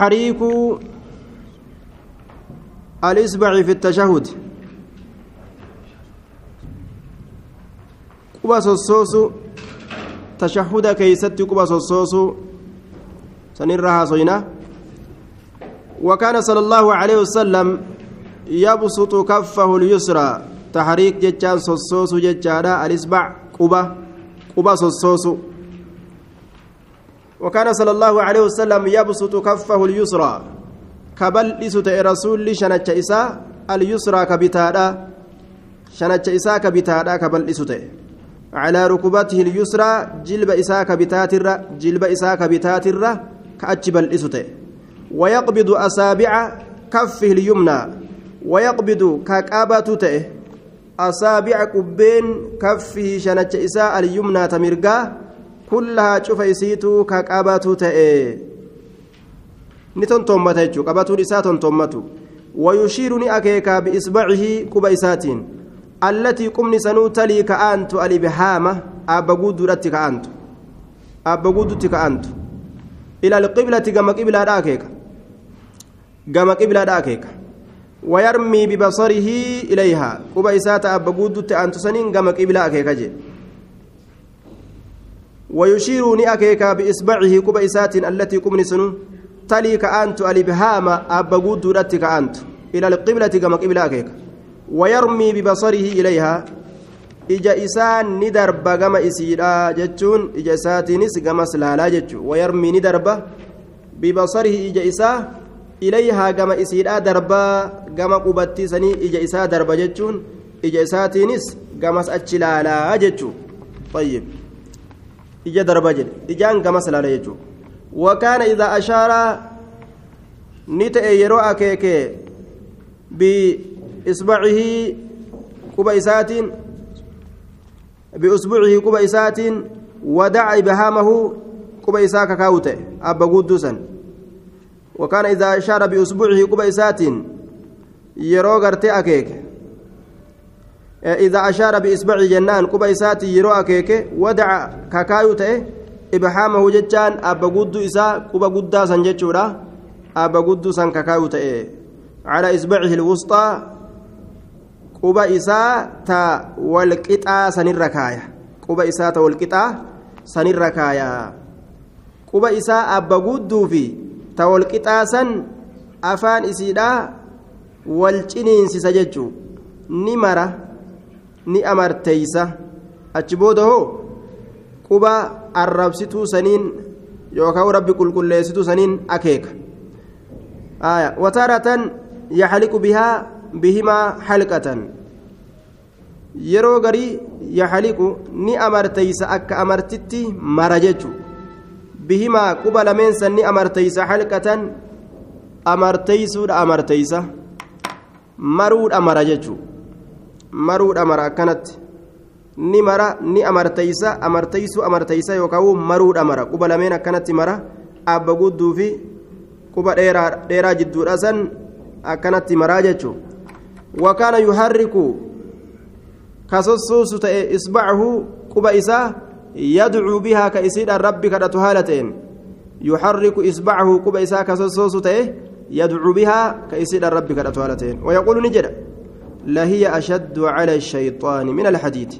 حريك الإصبع في التشهد. قبا صوصوس تشهد كيست قبا صوصوس سنرها صينا وكان صلى الله عليه وسلم يبسط كفه اليسرى. تحريك جتان صوصوس جتانا الإصبع قبا قبا صوصوس وكان صلى الله عليه وسلم يبسط كفه اليسرى كبل لسوت رسول شنچ إساء اليسرى كبتادا شنچ إساء كبتادا كبل لسوت على ركبته اليسرى جلب إساء كبتاتر جلب إساء كبتاتر كأجبل لسوت ويقبض أصابع كفه اليمنى ويقبض كقابة أصابع كبين كفه شنچ إساء اليمنى تمرقا isiituu ka qabatu ta'e ni tontommata jechuu qabatuun isaa tontommatu wayushiiru ni akeekaa biisbacihi quba isaatiin allatii qubni sanuu talii ka'aantu alibhaama aabba guudduudhatti ka'aantu aabba guuddutti ka'aantu ila alqiblati gama qiblaadha akeeka gama qiblaadha akeeka ويرمي ببصره إليها قبا إساتا أبا قودت أن تسنين قم قبلا أكيكا جي ويشير نأكيكا بإصبعه كوبا إسات التي كمن سنو تلي كأنت الإبهام أبا قود كأنت إلى القبلة كما قبل أكيكا ويرمي ببصره إليها ni darba gama isiidha jechuun ija isaatiinis gama silaalaa jechu wayarmii ni darba bibasarihi ija isaa ilayhaa gama isiidha darba gama qubattiisanii ija isaa darba jechuun ija isaatiinis gamas achi laalaa jechuu طيب ija darba jedhe ijaan gamas laala jechuudha wakaana idaa ashaara ni ta'e yeroo akeeke biisbacihii quba isaatiin biusbucihii quba isaatiin wadaca ibhaamahu quba isaa kakaa'u ta'e abba guudduu san wakaana idaa ashaara biusbucihii quba isaatiin yeroo gartee akeeke إذا أشار بإصبع جنان قبا إساتي يرو أكيك ودع كاكايو تأه إبحامه جتان أبا قدو إسا قبا قدا سنجتشورا أبا قدو سن كاكايو تأه على إصبعه الوسطى قبا إسا تا والقطع سن الركاية قبا إسا تا والقطع سن الركاية قبا إسا أبا قدو في تا والقطع سن أفان إسيدا والجنين سججو نمرة. Ni amarteeysa achi booda hoo quba arrabsituu saniin yookaan rabbi qulqulleessituu saniin akeeka wataaratan yaxaliqu bihaa bihimaa halqatan yeroo garii yaxaliqu ni amarteeysa akka amartitti mara jechu bihimaa quba lameensan ni amarteeysa halqatan amarteeysuudha amarteeysa maruudha mara jechuu maruudha mara akkanatti ni mara ni amarteysa amarteysu amarteysa yookaan maruudha mara quba lameen akkanatti mara abba gudduu fi quba dheeraa jidduudha san akkanatti maraa jechuun wakaana yuharriku kasossuusu ta'e isbacahu quba isaa yadcuu bihaa ka isiidhaan rabbi kadhatu haala ta'een yuharriku isbacahu quba isaa kasossuusu ta'e yadcuu bihaa ka isiidhaan rabbi kadhatu haala ta'een wayaquulu ni jedha لهي أشد على الشيطان من الحديد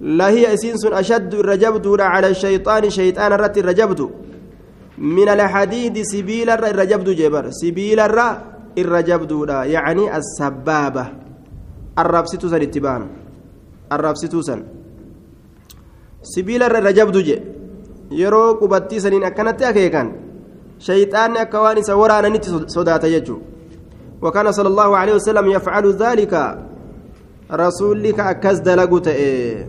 لهي إسينس أشد الرجبد على الشيطان شيطان الرت الرجبد من الحديد سبيل الرجبد جبر. سبيل الرجبد يعني السبابة. الربسط سن اتبان الربسط سن. سبيل الرجبد جي. yeroo qubattii saniin akkanatti akeekan shayxaanni akka waan isa waraananitti sodaata jechuudha وكان صلى الله عليه وسلم يفعل ذلك. رسولك أكز دلقت إيه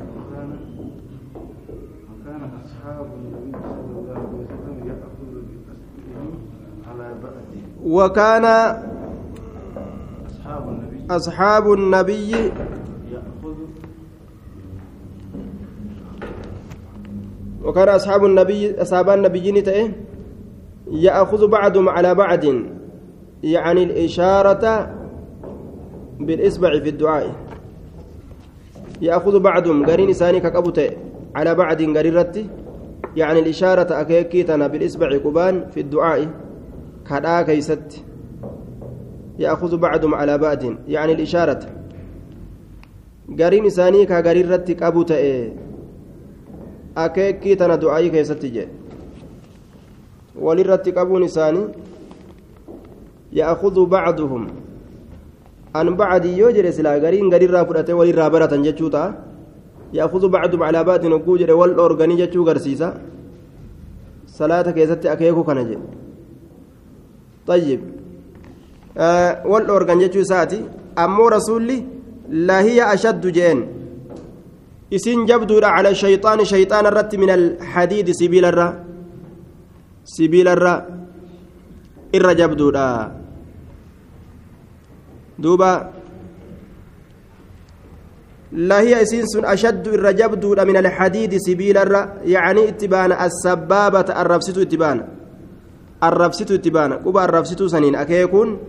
وكان أصحاب النبي وكان أصحاب النبي. أصحاب النبيين يأخذ بعضهم على بعض. يعني الإشارة بالإصبع في الدعاء. يأخذ بعضهم قرين إساني كقبوت على بعض قريرتي يعني الإشارة أكيكيتنا بالإصبع قبان في الدعاء. كدا كيست. يأخذ بعضهم على بعض يعني الإشارة. قرين إساني كقرين رتك أبو تأي أكيكي تنا دعائي كيست جي. وللرتك أبو نساني يأخذ بعضهم عن بعد يوجر سلا قرين قرين رافرته وللرابرة جتشوتا يأخذ بعضهم على بعض نقوجر والأورغاني جتشو قرسيسا صلاة كيست أكيكو كنجي طيب wal dhoorgan jechuu isaati ammoo rasuulli lahiya ashaddu jeen isin jabduudha cala shayxaani shayxaana irratti min alhadiidi sibiilarra sibiilarra irra jabduudha duuba lahiya isiin sun ashaddu irra jabduudha min alhadiidi sibiilarra yacanii itti baana assabaabata arrabsitu itti baana arrabsitu itti baana quba arrabsituu saniin akeekuun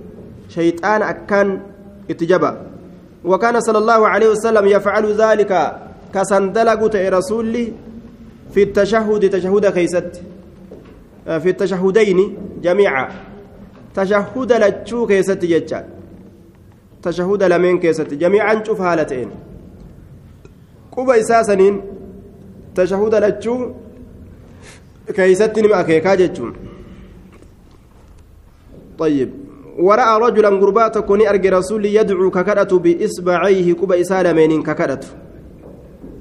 شيطان أكان اتجبا وكان صلى الله عليه وسلم يفعل ذلك كسندلق رسولي في التشهد تشهد كيست في التشهدين جميعا تشهد لتشو كيست تشهد لمن كيست. جميعا شوف هالتين قبا إساسنين تشهد لتشو كيست نما كيكا طيب. ورأى رجلا قربات كوني أرجى رسول يدعو ككرة بإصبعيه كوبا إسالة ككرة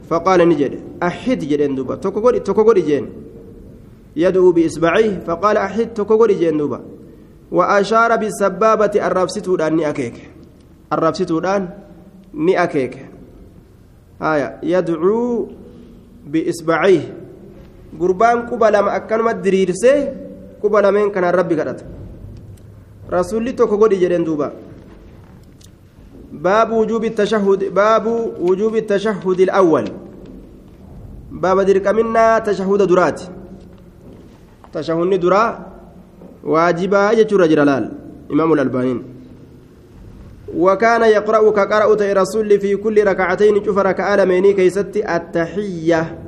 فقال نجد. أحد جدين دوبا. تكوكوري جين. يدعو بإصبعيه. فقال أحد تكوكوري جين دوبا. وأشار بالسبابة الرابستو الآن ني أكيك. الآن ني أكيك آية يدعو بإصبعيه قربان كوبا لما أكنمت دريرسي كوبا لمن كان ربي كرته rasuulli tokko godhi jedheen duuba. باب وجوب التشهد باب وجوب التشهد الأول باب درك منا تشهد درات تشهد درا واجبا يجر جلال إمام الألبانين وكان يقرأ كقرأة رسول في كل ركعتين شوف ركعة ميني كيست التحية.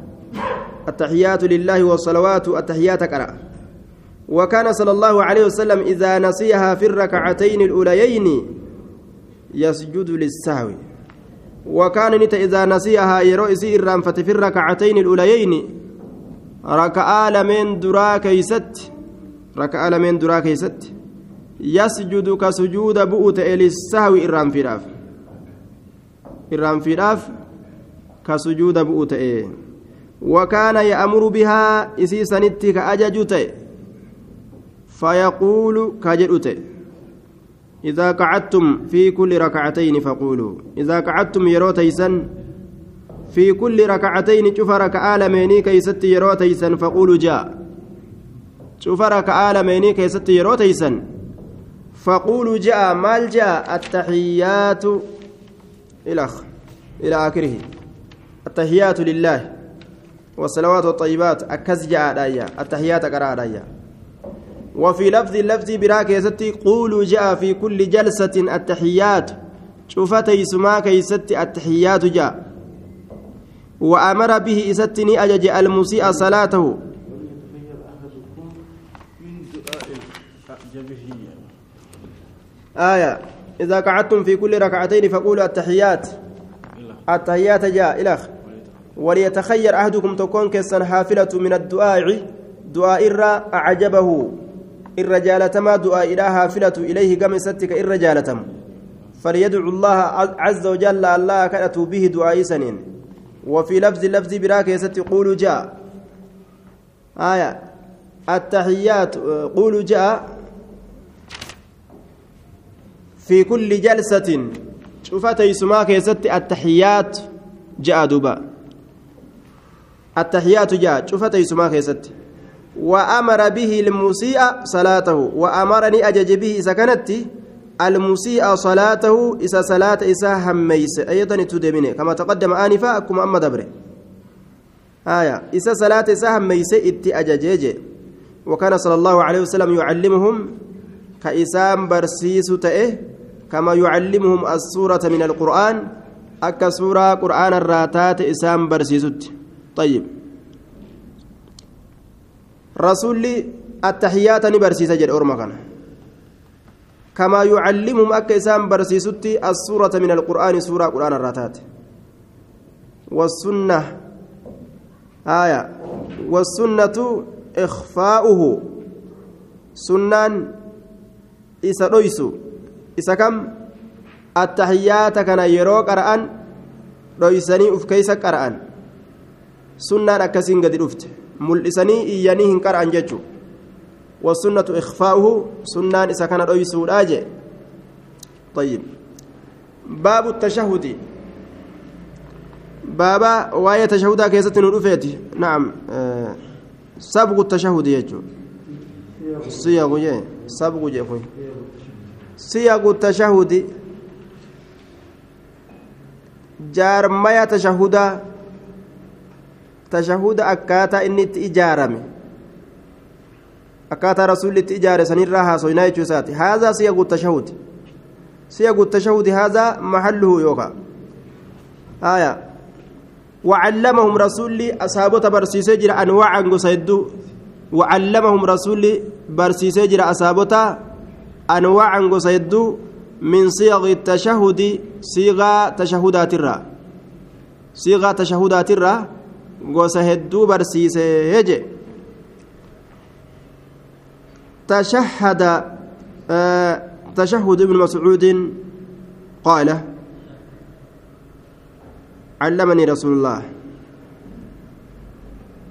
التحيات لله والصلوات التحيات قرأ. وكان صلى الله عليه وسلم إذا نسيها في الركعتين الأوليين يسجد للسهو. وكان نت إذا نسيها يروئسي الرنفة في الركعتين الأوليين ركعة لمن درا كيست؟ ركعة لمن درا كيست؟ يسجد كسجود بؤت للسهو الرنفراف الرنفراف كسجود بؤت وكان يأمر بها إسي سنتك أججته فيقول كجدوت إذا قعدتم في كل ركعتين فقولوا إذا قعدتم yeroo teessan في كل ركعتين cufa ركعة lameenii keessatti yeroo teessan فقولوا jedhaa cufa ركعة lameenii keessatti yeroo teessan فقولوا jedhaa maal jedhaa التحيات إلى إلى آخره. التحيات لله والصلوات والطيبات akkas jedhaa التحيات قراء وفي لفظ اللفظ براك يستي قولوا جاء في كل جلسة التحيات. شوفتي سما كيست التحيات جاء. وأمر به إستني أجج المسيء صلاته. آية. إذا قعدتم في كل ركعتين فقولوا التحيات. التحيات جاء. إلخ. وليتخير أحدكم تكون كسن حافلة من الدعاء. دعاء أعجبه. irra jaalatamaa du'aa'iidhaa filatu ilayhi gama isatti ka irra jaalatamu فليدعو الله عز وجل الله كأتوا به دعاء سنين. وفي لفظ لفظ براك قولوا جاء. آية. التحيات. قولوا جاء. في كل جلسة شوفت يسماك يست التحيات جاء دوبا. التحيات جاء شوفت يسماك يست وأمر به المسيء صلاته وأمرني أجج به سكنت المسيء صلاته إذا صلاة إسا هميس. أيضا تدمني. كما تقدم آنفا أكم أما دبره. آية إسا صلاة إسا هميس إت أججج وكان صلى الله عليه وسلم يعلمهم كإسام برسيس تئه كما يعلمهم السورة من القرآن akka سورة قرآن irraa taate isaan barsiisetti طيب. ni barsiisa jedhe orma kana كما يعلمهم akka isaan barsiisetti السورة من القرآن سورة قرآن irraa taate. والسنة آية. والسنة إخفاؤه. سنان إسا إسا كم التحيات كان يرو قرآن رويسني أف كيس قرآن سنان أكسين قد رفت ملئسني إياني هن قرآن ججو والسنة إخفاؤه سنان إسا كان رويسو راجع طيب باب التشهد بابا واية تشهدا كيست نرفيتي نعم آه سبق التشهد يجو صيغ سبق جي صيغ التشهد akkaataa inni itti ijaarame akkaataa rasuulli itti ijaare sanirraa haasoynaa jechuu isaati haazaa siyagu tashahudi siyagu tashahudi haazaa maxalluhu yookaa haya وعلمهم رسولي أصحابه برسيسي جرى أنواعا قصيدو وعلمهم رسولي برسيسي جرى أصحابه أنواعا قصيدو من صيغ التشهد صيغة تشهدات الرا صيغة تشهدات الرا قصيدو برسيسي يجي تشهد آه تشهد ابن مسعود قال علمني رسول الله.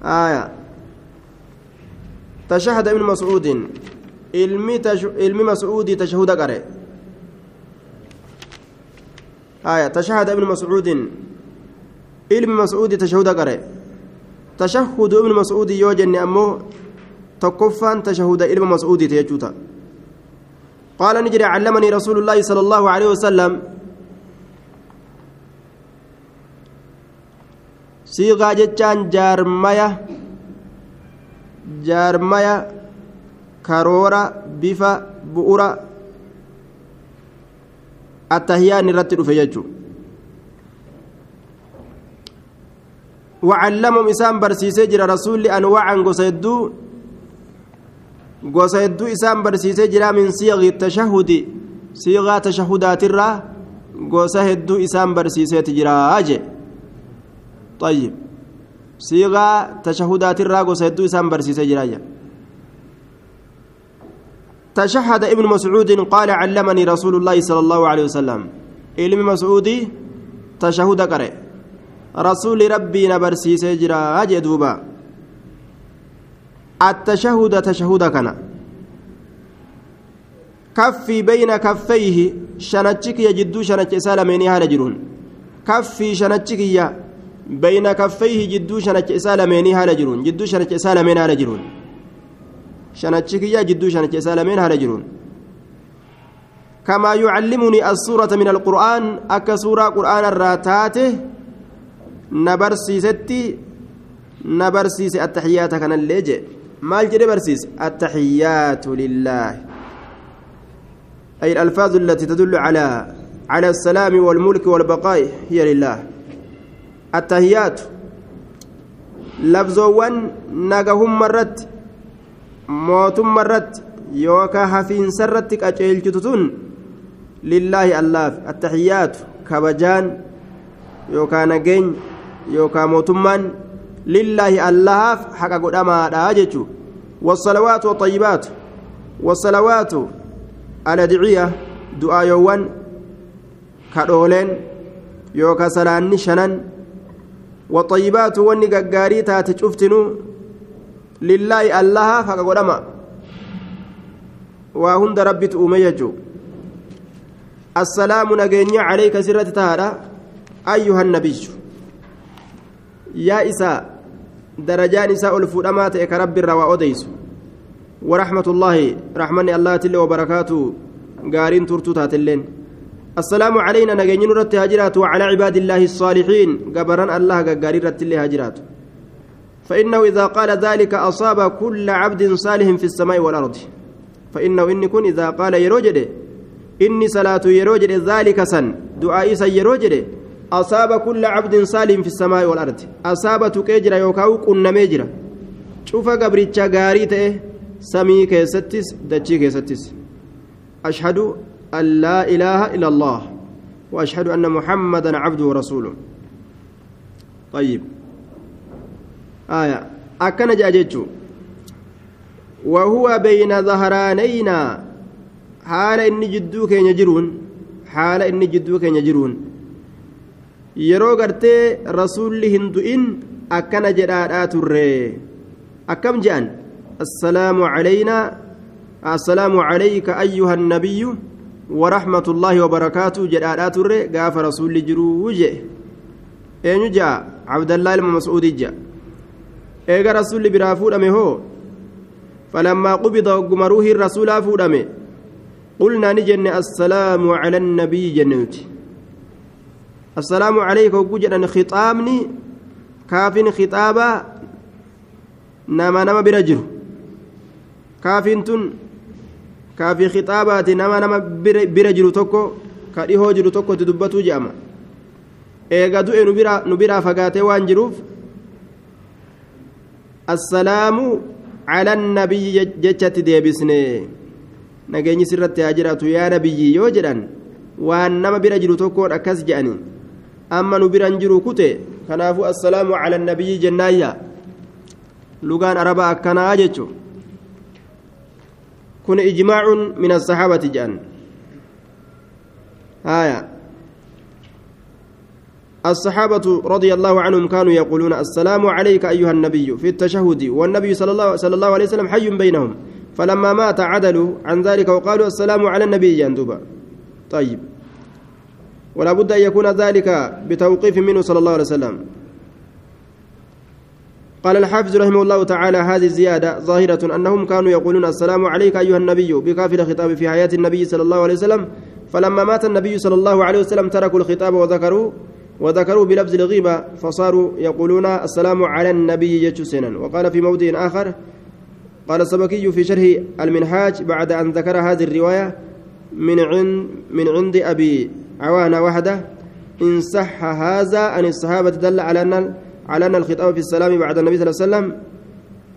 آية. تشهد ابن مسعود علمي مسعود تشهد قرأ آية تشهد ابن مسعود علم مسعود تشهد قرأ تشهد ابن مسعود يوجن أمه تكفان تشهد علم مسعود تيجوتا قال نجري علمني رسول الله صلى الله عليه وسلم siiqaa jechaan jaarmaya jaarmaya karoora bifa bu'ura attahiyaan irratti dhufe jechuu. وعلمهم إسام برسيسي جرى رسول أنواعا قصيدو قصيدو إسام برسيسي جرى من صيغ التشهد صيغة تشهدات الرا قصيدو إسام برسيسي تجرى أجي طيب صيغة تشهدات الراغو سيدو إسام برسيسي جرايا تشهد ابن مسعود قال علمني رسول الله صلى الله عليه وسلم. علم مسعودي تشهد قرأ رسول ربي نبرسيسي جرا جدوبا التشهد تشهد كان. كفي بين كفيه شنتشك يجدو شنتش سالميني هذا جرون. كفي شنتشك بين كفيه جدو شنچ إسالميني حال جرون. جدو شنچ اسالمين حال جرون. شنچكيا جدو شنچ اسالمين حال جرون كما يعلمني السورة من القرآن أك سورة قرآن الراتات نبرسيستي نبرسيس التحيات كان الليجي ما الجري برسيس التحيات لله. أي الألفاظ التي تدل على على السلام والملك والبقاء هي لله. التهيات لفظوان نغهم مرت موتم مرت يوكا هفين سرتك أجيل جتتون لله الله التحيات كبجان يوكا نجين يوكا موتمان لله الله حق قدما راجج والصلوات والطيبات والصلوات الأدعية دعاء يوان كدولين يوكا سلاني شنن والطيبات واني غغاري تاتي شفتنو لله الله فقدما. وهند ربي تؤميجو السلام نجيني عليك سرة تهارا. أيها النبي. يا إساء درجان إساء الفؤامات إك رب الروا أديس ورحمة الله رحمني الله تلي وبركاته. قارين ترتو تاتلين. السلام علينا نجين رت هاجرات وعلى عباد الله الصالحين. gabroota الله gaarii irratti haa jiraatu فإنه إذا قال ذلك أصاب كل عبد صالح في السماء والأرض. فإنه inni kun إذا قال yeroo jedhe inni صلاة yeroo jedhe ذلك سن دعاء yeroo jedhe أصاب كل عبد صالح في السماء والأرض. أصاب تكجر يوكاو كن ميجر cufa gabricha gaarii samii keessattis dachii keessattis. أشهد أن لا إله إلا الله وأشهد أن محمدا عبده ورسوله. طيب. آية أكن جاجتشو وهو بين ظهرانينا حال إني جدو كين يجرون حال إني جدو كين يجرون yeroo gartee rasuulli hin du'in akkana jedhaadhaa turre akkam je'an assalaamu calaynaa assalaamu calayka ayyuha annabiyyu ورحمة الله وبركاته جاء ترى قاف رسول جرو جاء أين جاء عبد الله المسعود جاء إيجا رسول برا فودمه هو فلما قبض قمروه الرسول فودمه قلنا نجن السلام على النبي جنوت السلام عليك وجدنا خطامني كافين خطابا نما نما برجر كافين تن kaafii khixaabaati nama nama bira jiru tokko ka dhihoo jiru tokkotti dubbatuu je'ama. Eega du'e nu biraa fagaatee waan jiruuf assalaamu cala annabiyyi jechatti deebisne nageenyi sirratti haa jiraatu yaa nabiyyi yoo jedhan waan nama bira jiru tokkoon akkas je'ani amma nu biran jiru kute kanaafuu assalaamu cala annabiyyi jennaayya lugaan arabaa akkanaa jechuudha كن إجماع من الصحابة جان آية الصحابة رضي الله عنهم كانوا يقولون السلام عليك أيها النبي في التشهد والنبي صلى الله, صلى الله عليه وسلم حي بينهم فلما مات عدلوا عن ذلك وقالوا السلام على النبي جندوبا طيب. ولا بد أن يكون ذلك بتوقيف منه صلى الله عليه وسلم. قال الحافظ رحمه الله تعالى هذه الزيادة ظاهرة أنهم كانوا يقولون السلام عليك أيها النبي بكافر الخطاب في حياة النبي صلى الله عليه وسلم فلما مات النبي صلى الله عليه وسلم تركوا الخطاب وذكروا وذكروا بلفظ الغيبة فصاروا يقولون السلام على النبي يجسنا وقال في موضع آخر قال السبكي في شرح المنهاج بعد أن ذكر هذه الرواية من عند من عند أبي عوانة وحده إن صح هذا أن الصحابة دل على أن على أن الخطاب في السلام بعد النبي صلى الله عليه وسلم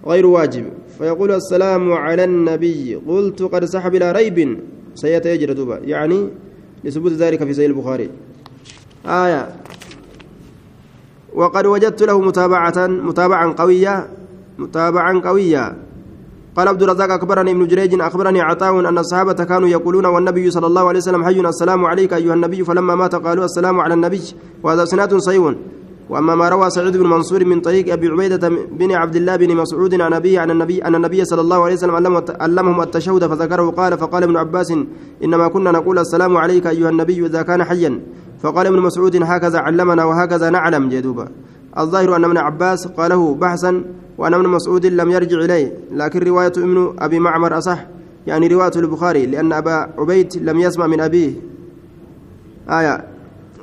غير واجب. فيقول السلام على النبي قلت قد سحب بلا ريب. سيتجرى دوبا يعني لثبوت ذلك في سيد البخاري. آية. وقد وجدت له متابعة متابعا قوية. متابعا قوية. قال عبد الرزاق أخبرني ابن جريج أخبرني عطاء أن الصحابة كانوا يقولون والنبي صلى الله عليه وسلم حي السلام عليك أيها النبي فلما مات قالوا السلام على النبي وهذا سناد صحيح. وأما ما روى سعيد بن منصور من طريق أبي عبيدة بن عبد الله بن مسعود عن ابيه عن النبي ان النبي صلى الله عليه وسلم علمهم التشهد فذكره قال فقال ابن عباس إنما كنا نقول السلام عليك أيها النبي إذا كان حيا. فقال ابن مسعود هكذا علمنا وهكذا نعلم جدوبا الظاهر أن ابن عباس قاله بحثا وأن ابن مسعود لم يرجع إليه. لكن رواية ابن أبي معمر أصح. يعني رواية البخاري لأن أبا عبيد لم يسمع من أبيه. آية.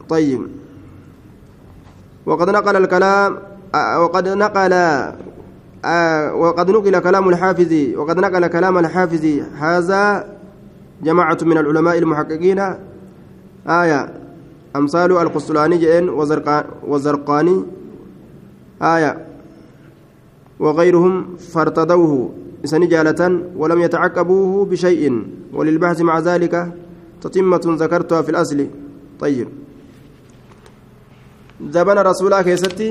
طيب. وقد نقل الكلام وقد نقل وقد نقل كلام الحافظ وقد نقل كلام الحافظ. هذا جماعة من العلماء المحققين. آية أمثال القسطلاني وزرقاني. آية وغيرهم فارتضوه إسن جالة ولم يتعقبوه بشيء وللبحث مع ذلك تتمة ذكرتها في الأصل. طيب. زبن رسولا كيستي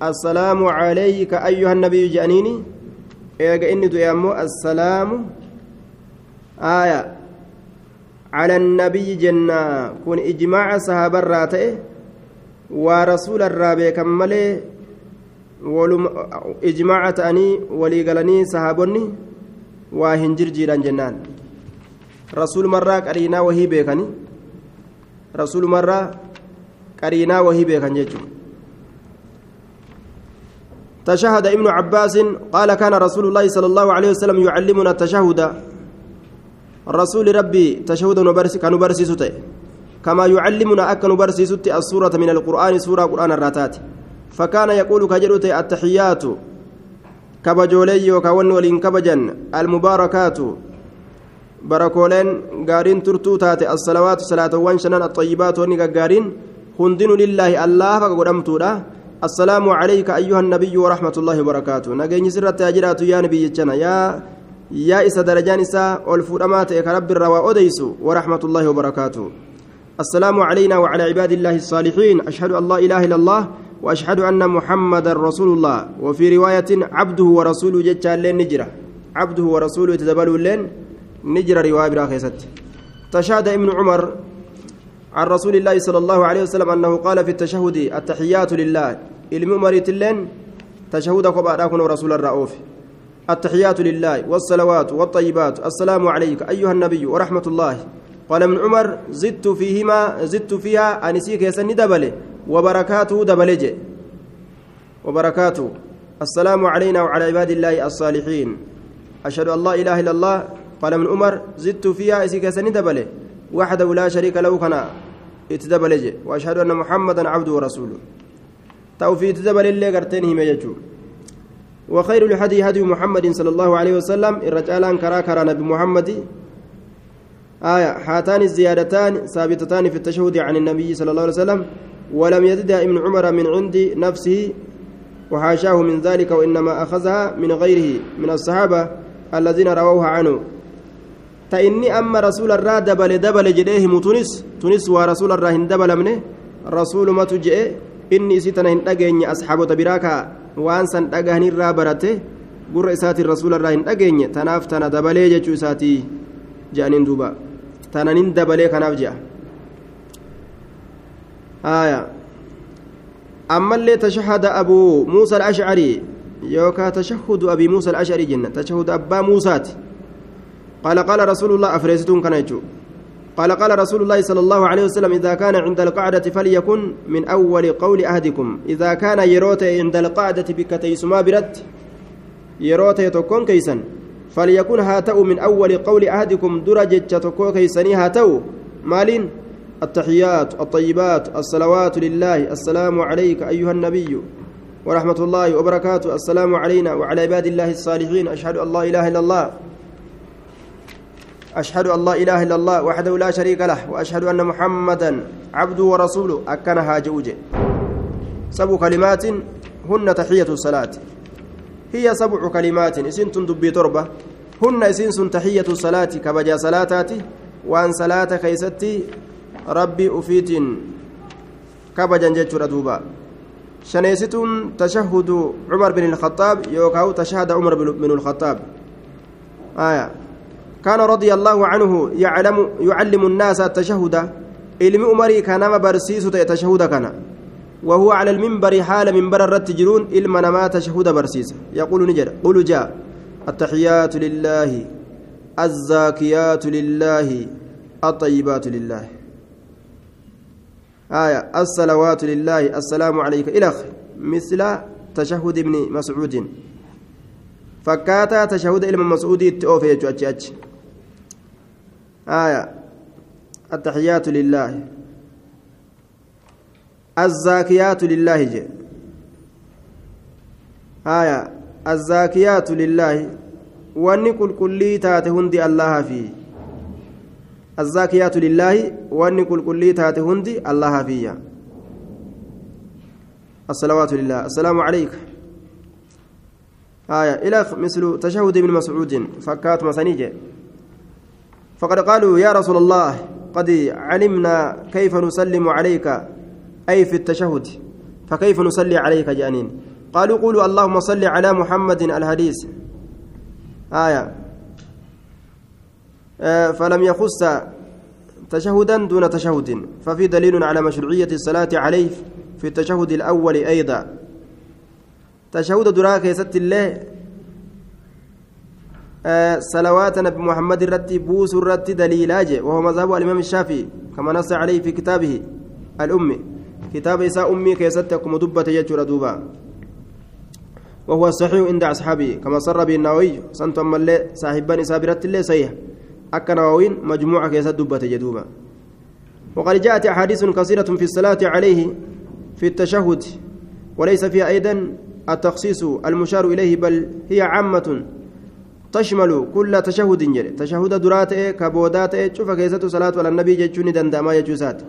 السلام عليك أيها النبي جانيني. إيجا إني ديامو السلام آية. على النبي جنة. كن إجماع صحابة الراتئ ورسول الرابع كمالي ولم إجماع تأني ولي قالني صحابني وهنجر جيران جنان. رسول مرة قرينا وهي بيكني. رسول مرة قرينا وهي بيكن تشهد ابن عباس قال كان رسول الله صلى الله عليه وسلم يعلمنا التشهد. رسول ربي تشهد نبرس كنبرسيسوت كما يعلمنا أك نبرسيسوت السورة من القرآن سورة قرآن الراتات. فكان يقول كجلوت التحيات. كبجولي وكون ولين كبجا المباركات. بركولين غارين ترتو تاتي الصلوات صلاة وانشنان الطيبات ونقا غارين. هندن لله الله فقدمتودا السلام عليك أيها النبي ورحمة الله وبركاته نجي سرت أجرات يا نبي جنا يا يا إسا درجان إسا والفرمات كرب الروا أديس ورحمة الله وبركاته السلام علينا وعلى عباد الله الصالحين أشهد أن لا إله إلا الله وأشهد أن محمد رسول الله وفي رواية عبده ورسوله جتشان لين نجرة عبده ورسوله تدبلوا لين نجرة رواية براخيست تشهد ابن عمر عن رسول الله صلى الله عليه وسلم أنه قال في التشهد التحيات لله. المؤمرة اللين تشهد قبعدكم رسول الرؤوف. التحيات لله والصلوات والطيبات. السلام عليك أيها النبي ورحمة الله. قال من عمر زدت فيهما زدت فيها أنسيك يسني دبله وبركاته دبلج وبركاته. السلام علينا وعلى عباد الله الصالحين. أشهد أن لا إله إلا الله. قال من عمر زدت فيها أنسيك يسني دبله وحده لا شريك له كنا اتدبلج وأشهد أن محمدا عبده ورسوله. توفيت دبل اللي قرتين يجو وخير الهدي هدي محمد صلى الله عليه وسلم. الرجال كرا كرا نبي محمد. آية هاتان الزيادتان ثابتتان في التشهد عن النبي صلى الله عليه وسلم. ولم يزدها ابن عمر من عند نفسه وحاشاه من ذلك وإنما أخذها من غيره من الصحابة الذين رووها عنه. تإني أما رسول الرا دبل دبل جديه تونس تونس ورسول الرا دبل منه رسول ما تجئ inni isii tana hin dhageenye asxaabota biraa kaa waan san dhagahanirraa barate gurra isaatiin rasuularraa hin dhageenye tanaaf tana dabalee jechuu isaatii je'aniin duuba tananin dabalee kanaaf je'a آية أما اللي تشهد أبو موسى الأشعري يوكا تشهد أبي موسى الأشعري جنة تشهد أبا موسى قال قال رسول الله أفريستون كان يجو. قال قال رسول الله صلى الله عليه وسلم إذا كان عند القعدة فليكن من أول قول أهدكم إذا كان يروت عند القعدة بكتيسما برت يروت يتكون كيسا فليكن هاتو من أول قول أهدكم درجة تكون كيسني هاتو مالين؟ التحيات الطيبات الصلوات لله. السلام عليك أيها النبي ورحمة الله وبركاته. السلام علينا وعلى عباد الله الصالحين. أشهد أن لا إله إلا الله. أشهد أن لا إله إلا الله وحده لا شريك له وأشهد أن محمدا عبده ورسوله. أكنها جوجه سبع كلمات هن تحية الصلاة. هي سبع كلمات. إسنت دبي تربة. هن إسنس تحية الصلاة. كبجا صلاتاتي. وأن صلاة كيستي. ربي أفيت كبجا جتشر دوبا. شنيستون تشهد عمر بن الخطاب. يوكاو تشهد عمر بن الخطاب. آية. كان رضي الله عنه يعلم يعلم الناس التشهد. علم عمري كان برسيس تشهد كان. وهو على المنبر حال منبر الرتجرون علم ما تشهد برسيس. يقول نجر قل جاء. التحيات لله الزاكيات لله الطيبات لله. آية الصلوات لله السلام عليك. إلى مثل تشهد ابن مسعود. فكاتا تشهد ابن مسعود تأوفي أتش آية. التحيات لله. الزاكيات لله جي. آية. الزاكيات لله. واني كل كلي تاتي هندي الله فيه. الزاكيات لله. واني كل كلي تاتي هندي الله فيه. الصلوات لله. السلام عليك. آية. إلى مثل تشهد ابن مسعود. فكات مسانيجي فقد قالوا يا رسول الله قد علمنا كيف نسلم عليك أي في التشهد فكيف نصلي عليك جانين؟ قالوا قولوا اللهم صل على محمد الحديث. آية. آه فلم يخص تشهدا دون تشهد ففي دليل على مشروعية الصلاة عليه في التشهد الأول أيضا. تشهد دراك ست الله صلوات نبي محمد الرتي بوس الرتي دليلاج وهو مذهب الإمام الشافعي كما نص عليه في كتابه الأمي كتاب إساء أمي كيستكم دبة يجر دوبا. وهو الصحيح عند أصحابه كما صر به النووي سنت أما اللي صاحبان إساء برت اللي صحيح. أكا نووين مجموعة كيست دبة يدوبا وقد جاءت أحاديث كثيرة في الصلاة عليه في التشهد وليس فيها أيضا التخصيص المشار إليه بل هي عامة. تشمل كل تشهد جري تشهد درات كبودات شوف كيسة صلاة على النبي جتشوني دندما يجوزات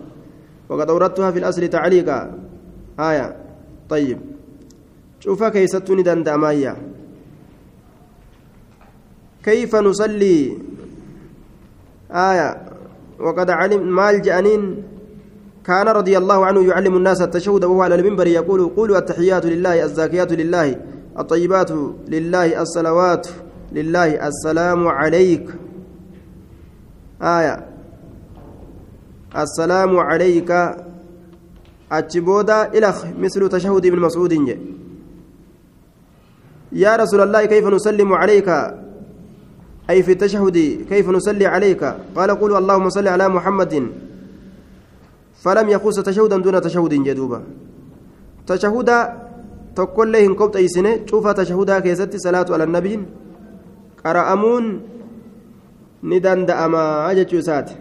وقد أوردتها في الأصل تعليقا. آية. طيب. شوف كيستوني دندما كيف نصلي؟ آية. وقد علم مال جانين. كان رضي الله عنه يعلم الناس التشهد وهو على المنبر يقول قولوا التحيات لله الزاكيات لله الطيبات لله الصلوات لله السلام عليك. آية. السلام عليك. أتشبودا إلخ مثل تشهد ابن مسعود يا رسول الله كيف نسلم عليك؟ أي في التشهد كيف نصلي عليك؟ قال قولوا اللهم صل على محمد. فلم يخص تشهدا دون تشهد جدوبا تشهدا تقول لهم قبط أيسنة شوف تشهدا كيست صلاة على النبي. qara'amuun ni danda'amaa jechuu isaati